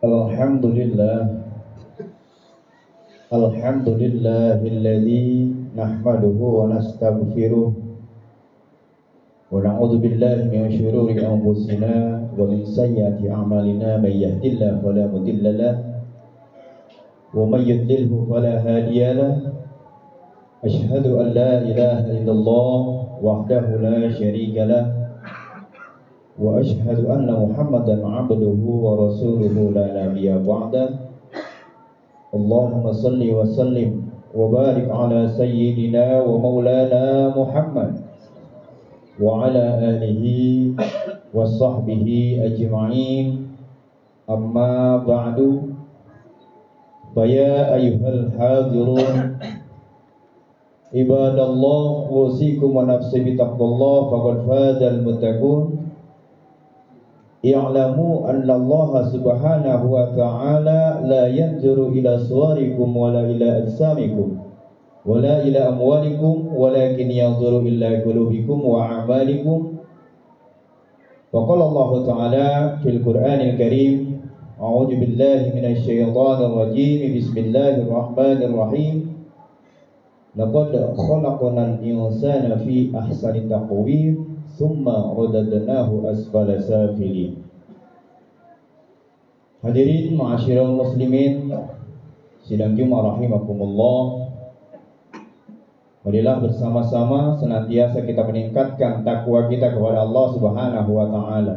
الحمد لله الحمد لله الذي نحمده ونستغفره ونعوذ بالله من شرور أنفسنا ومن سيئات أعمالنا من يهد الله فلا مضل له ومن يضلله فلا هادي له أشهد أن لا إله إلا الله وحده لا شريك له وأشهد أن محمدا عبده ورسوله لا نبي بعده. اللهم صل وسلم وبارك على سيدنا ومولانا محمد وعلى آله وصحبه أجمعين. أما بعد فيا أيها الحاضرون عباد الله أوصيكم ونفسي بتقوى الله فقد فاز المتقون. I'lamu anna Allah subhanahu wa ta'ala la yanzuru ila suwarikum wala ila ajsamikum wala ila amwalikum walakin yanzuru ila qulubikum wa a'malikum. Wa qala Allah ta'ala fil Qur'anil Karim a'udzu billahi minasy syaithanir rajim bismillahir rahmanir rahim. Laqad khalaqnal insana fi ahsani taqwim Summa radadnahu asfala safilin Hadirin ma'asyiral muslimin Sidang Jumat rahimakumullah. Marilah bersama-sama senantiasa kita meningkatkan takwa kita kepada Allah Subhanahu wa taala.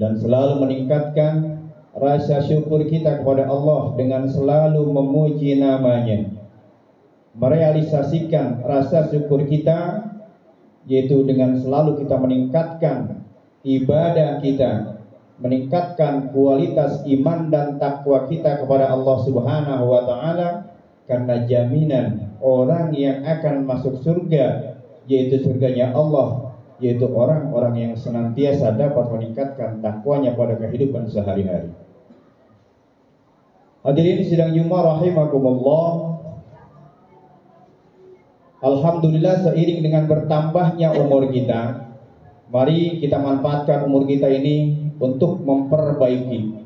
Dan selalu meningkatkan rasa syukur kita kepada Allah dengan selalu memuji namanya. Merealisasikan rasa syukur kita yaitu dengan selalu kita meningkatkan ibadah kita, meningkatkan kualitas iman dan takwa kita kepada Allah Subhanahu wa taala karena jaminan orang yang akan masuk surga yaitu surganya Allah yaitu orang-orang yang senantiasa dapat meningkatkan takwanya pada kehidupan sehari-hari. Hadirin sidang Jumat rahimakumullah Alhamdulillah seiring dengan bertambahnya umur kita, mari kita manfaatkan umur kita ini untuk memperbaiki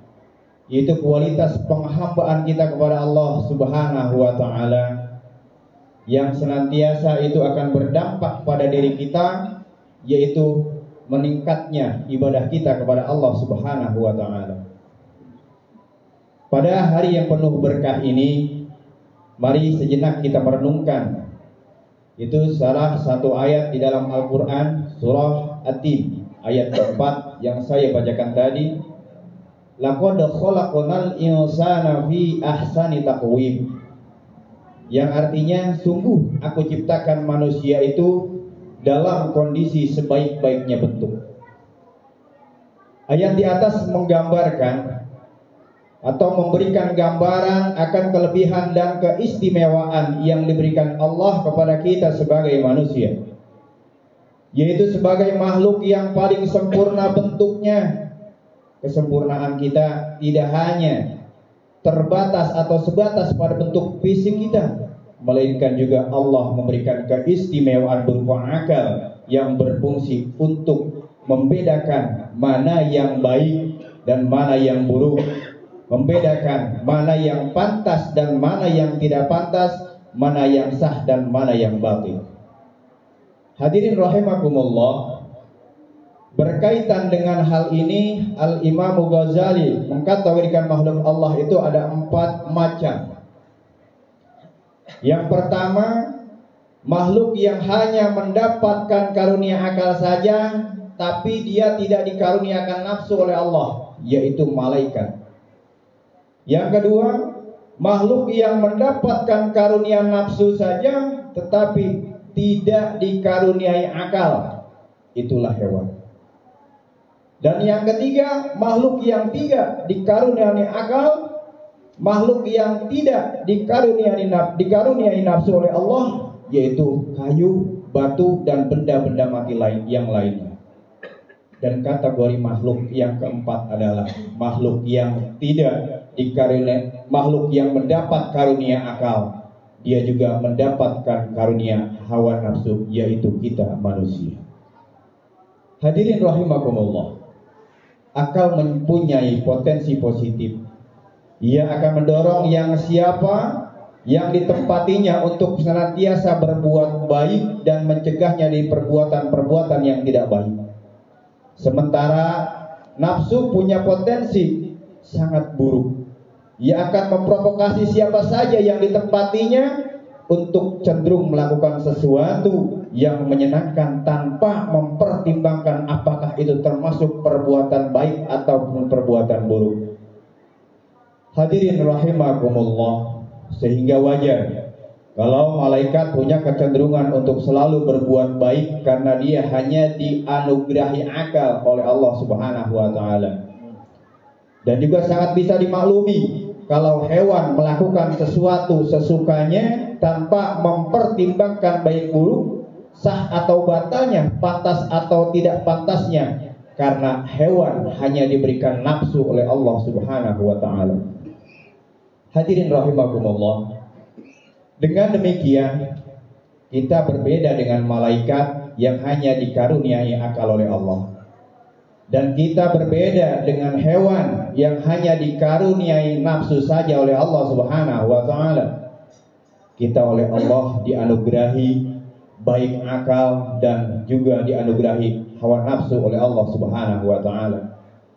yaitu kualitas penghambaan kita kepada Allah Subhanahu wa taala yang senantiasa itu akan berdampak pada diri kita yaitu meningkatnya ibadah kita kepada Allah Subhanahu wa taala. Pada hari yang penuh berkah ini, mari sejenak kita merenungkan itu salah satu ayat di dalam Al-Quran surah At-Tin ayat keempat yang saya bacakan tadi. Laqad khalaqnal insana fi ahsani taqwim. Yang artinya sungguh aku ciptakan manusia itu dalam kondisi sebaik-baiknya bentuk. Ayat di atas menggambarkan atau memberikan gambaran akan kelebihan dan keistimewaan yang diberikan Allah kepada kita sebagai manusia. Yaitu sebagai makhluk yang paling sempurna bentuknya. Kesempurnaan kita tidak hanya terbatas atau sebatas pada bentuk fisik kita melainkan juga Allah memberikan keistimewaan berupa akal yang berfungsi untuk membedakan mana yang baik dan mana yang buruk membedakan mana yang pantas dan mana yang tidak pantas, mana yang sah dan mana yang batil. Hadirin rahimakumullah, berkaitan dengan hal ini Al Imam Ghazali mengkategorikan makhluk Allah itu ada empat macam. Yang pertama, makhluk yang hanya mendapatkan karunia akal saja, tapi dia tidak dikaruniakan nafsu oleh Allah, yaitu malaikat. Yang kedua, makhluk yang mendapatkan karunia nafsu saja tetapi tidak dikaruniai akal. Itulah hewan. Dan yang ketiga, makhluk yang tidak dikaruniai akal, makhluk yang tidak dikaruniai, naf dikaruniai nafsu oleh Allah, yaitu kayu, batu, dan benda-benda mati lain yang lainnya. Dan kategori makhluk yang keempat adalah makhluk yang tidak dikarunia makhluk yang mendapat karunia akal dia juga mendapatkan karunia hawa nafsu yaitu kita manusia hadirin rahimakumullah akal mempunyai potensi positif. Ia akan mendorong yang siapa yang ditempatinya untuk senantiasa berbuat baik dan mencegahnya dari perbuatan-perbuatan yang tidak baik. Sementara nafsu punya potensi sangat buruk. Ia akan memprovokasi siapa saja yang ditempatinya untuk cenderung melakukan sesuatu yang menyenangkan tanpa mempertimbangkan apakah itu termasuk perbuatan baik ataupun perbuatan buruk. Hadirin rahimakumullah, sehingga wajar kalau malaikat punya kecenderungan untuk selalu berbuat baik karena dia hanya dianugerahi akal oleh Allah Subhanahu wa taala. Dan juga sangat bisa dimaklumi kalau hewan melakukan sesuatu sesukanya tanpa mempertimbangkan baik buruk, sah atau batalnya, pantas atau tidak pantasnya, karena hewan hanya diberikan nafsu oleh Allah Subhanahu wa taala. Hadirin rahimakumullah. Dengan demikian, kita berbeda dengan malaikat yang hanya dikaruniai akal oleh Allah dan kita berbeda dengan hewan yang hanya dikaruniai nafsu saja oleh Allah Subhanahu wa taala. Kita oleh Allah dianugerahi baik akal dan juga dianugerahi hawa nafsu oleh Allah Subhanahu wa taala.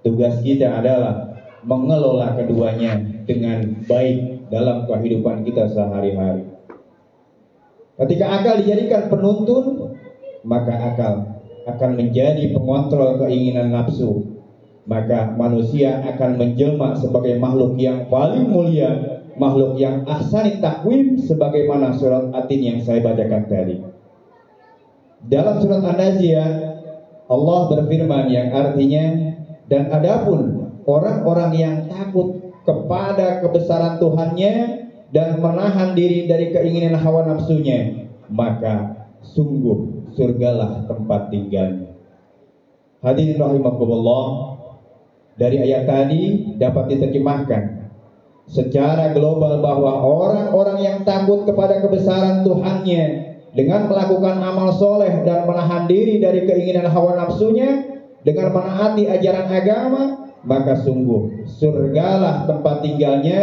Tugas kita adalah mengelola keduanya dengan baik dalam kehidupan kita sehari-hari. Ketika akal dijadikan penuntun, maka akal akan menjadi pengontrol keinginan nafsu. Maka manusia akan menjelma sebagai makhluk yang paling mulia makhluk yang ahsani takwim sebagaimana surat atin yang saya bacakan tadi. Dalam surat An-Najiyah Allah berfirman yang artinya dan adapun orang-orang yang takut kepada kebesaran Tuhannya dan menahan diri dari keinginan hawa nafsunya maka sungguh surgalah tempat tinggalnya. Hadirin rahimakumullah, dari ayat tadi dapat diterjemahkan secara global bahwa orang-orang yang takut kepada kebesaran Tuhannya dengan melakukan amal soleh dan menahan diri dari keinginan hawa nafsunya dengan menaati ajaran agama maka sungguh surgalah tempat tinggalnya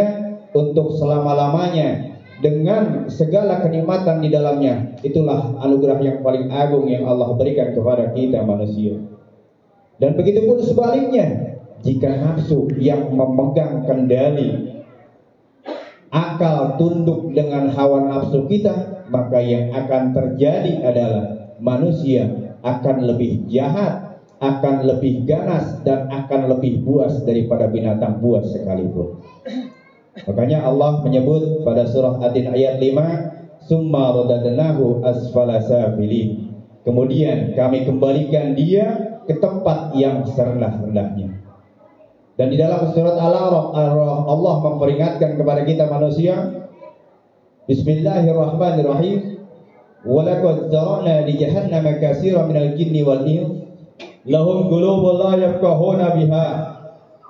untuk selama-lamanya dengan segala kenikmatan di dalamnya. Itulah anugerah yang paling agung yang Allah berikan kepada kita manusia. Dan begitu pun sebaliknya, jika nafsu yang memegang kendali akal tunduk dengan hawa nafsu kita, maka yang akan terjadi adalah manusia akan lebih jahat, akan lebih ganas dan akan lebih buas daripada binatang buas sekalipun. Makanya Allah menyebut pada surah Adin ayat 5, "Summa radadnahu asfala safilin." Kemudian kami kembalikan dia ke tempat yang serendah-rendahnya. Dan di dalam surat Al-A'raf Allah memperingatkan kepada kita manusia Bismillahirrahmanirrahim Walaqad zara'na li jahannam katsiran minal jinni wal ins lahum qulubun la yafqahuna biha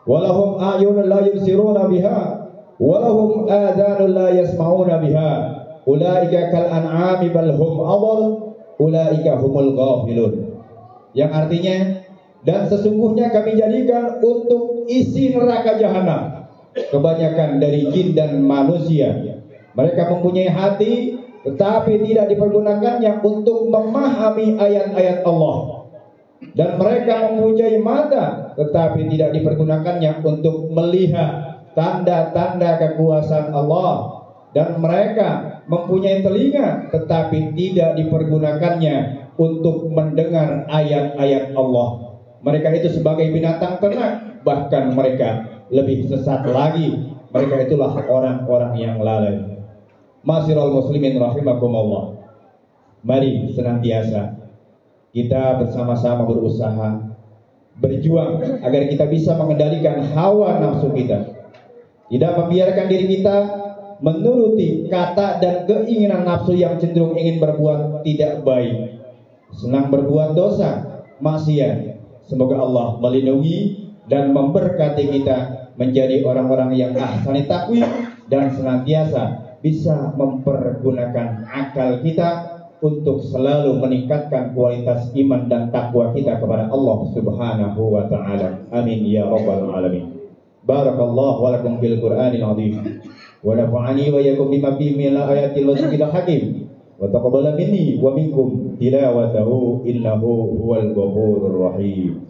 wa lahum la yubsiruna biha walahum adhanun la yasma'una biha. Ulaika kal an'ami bal hum adall ulaika humul ghafilun. Yang artinya dan sesungguhnya kami jadikan untuk isi neraka jahanam. Kebanyakan dari jin dan manusia. Mereka mempunyai hati tetapi tidak dipergunakannya untuk memahami ayat-ayat Allah. Dan mereka mempunyai mata tetapi tidak dipergunakannya untuk melihat tanda-tanda kekuasaan Allah dan mereka mempunyai telinga tetapi tidak dipergunakannya untuk mendengar ayat-ayat Allah. Mereka itu sebagai binatang ternak, bahkan mereka lebih sesat lagi. Mereka itulah orang-orang yang lalai. Masirul muslimin rahimakumullah. Mari senantiasa kita bersama-sama berusaha berjuang agar kita bisa mengendalikan hawa nafsu kita tidak membiarkan diri kita menuruti kata dan keinginan nafsu yang cenderung ingin berbuat tidak baik. Senang berbuat dosa, maksiat. Semoga Allah melindungi dan memberkati kita menjadi orang-orang yang ahsani takwim dan senantiasa bisa mempergunakan akal kita untuk selalu meningkatkan kualitas iman dan takwa kita kepada Allah Subhanahu wa taala. Amin ya rabbal alamin. Barakallahu lakum bil Qur'anil azim. Wa nafa'ani wa yakum bima fihi min ayatil wasiqil hakim. Wa taqabbala minni wa minkum tilawatahu innahu huwal ghafurur rahim.